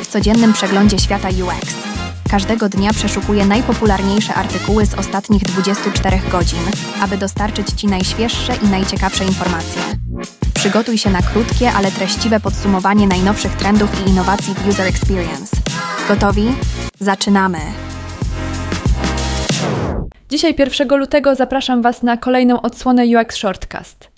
W codziennym przeglądzie świata UX. Każdego dnia przeszukuję najpopularniejsze artykuły z ostatnich 24 godzin, aby dostarczyć Ci najświeższe i najciekawsze informacje. Przygotuj się na krótkie, ale treściwe podsumowanie najnowszych trendów i innowacji w User Experience. Gotowi? Zaczynamy! Dzisiaj 1 lutego zapraszam Was na kolejną odsłonę UX Shortcast.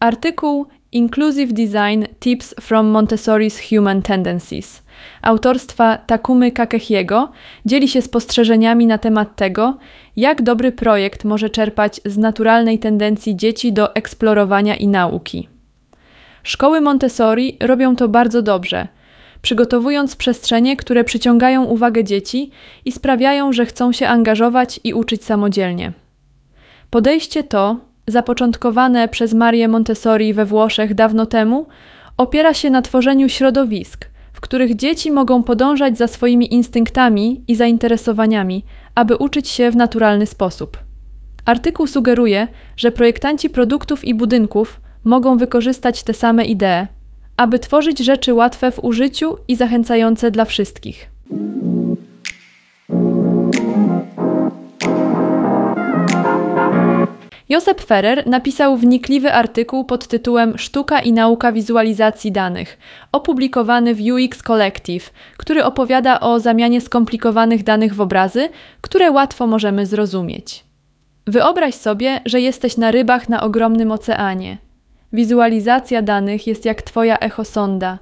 Artykuł Inclusive Design Tips from Montessori's Human Tendencies autorstwa Takumy Kakehiego dzieli się spostrzeżeniami na temat tego, jak dobry projekt może czerpać z naturalnej tendencji dzieci do eksplorowania i nauki. Szkoły Montessori robią to bardzo dobrze, przygotowując przestrzenie, które przyciągają uwagę dzieci i sprawiają, że chcą się angażować i uczyć samodzielnie. Podejście to, zapoczątkowane przez Marię Montessori we Włoszech dawno temu, opiera się na tworzeniu środowisk, w których dzieci mogą podążać za swoimi instynktami i zainteresowaniami, aby uczyć się w naturalny sposób. Artykuł sugeruje, że projektanci produktów i budynków mogą wykorzystać te same idee, aby tworzyć rzeczy łatwe w użyciu i zachęcające dla wszystkich. Josep Ferrer napisał wnikliwy artykuł pod tytułem Sztuka i nauka wizualizacji danych, opublikowany w UX Collective, który opowiada o zamianie skomplikowanych danych w obrazy, które łatwo możemy zrozumieć. Wyobraź sobie, że jesteś na rybach na ogromnym oceanie. Wizualizacja danych jest jak Twoja echosonda,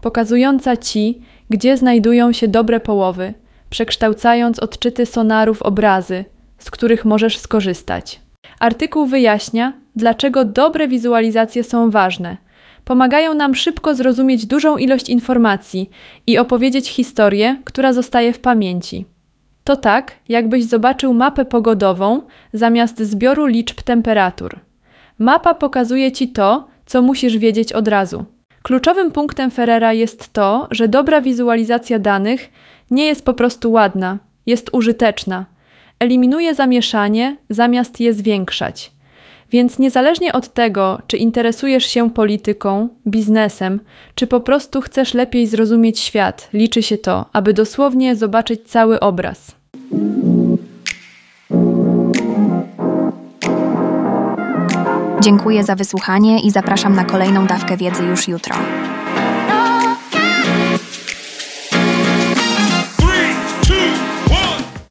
pokazująca Ci, gdzie znajdują się dobre połowy, przekształcając odczyty sonarów obrazy, z których możesz skorzystać. Artykuł wyjaśnia, dlaczego dobre wizualizacje są ważne. Pomagają nam szybko zrozumieć dużą ilość informacji i opowiedzieć historię, która zostaje w pamięci. To tak, jakbyś zobaczył mapę pogodową zamiast zbioru liczb temperatur. Mapa pokazuje ci to, co musisz wiedzieć od razu. Kluczowym punktem Ferrera jest to, że dobra wizualizacja danych nie jest po prostu ładna, jest użyteczna eliminuje zamieszanie zamiast je zwiększać. Więc niezależnie od tego, czy interesujesz się polityką, biznesem, czy po prostu chcesz lepiej zrozumieć świat, liczy się to, aby dosłownie zobaczyć cały obraz. Dziękuję za wysłuchanie i zapraszam na kolejną dawkę wiedzy już jutro.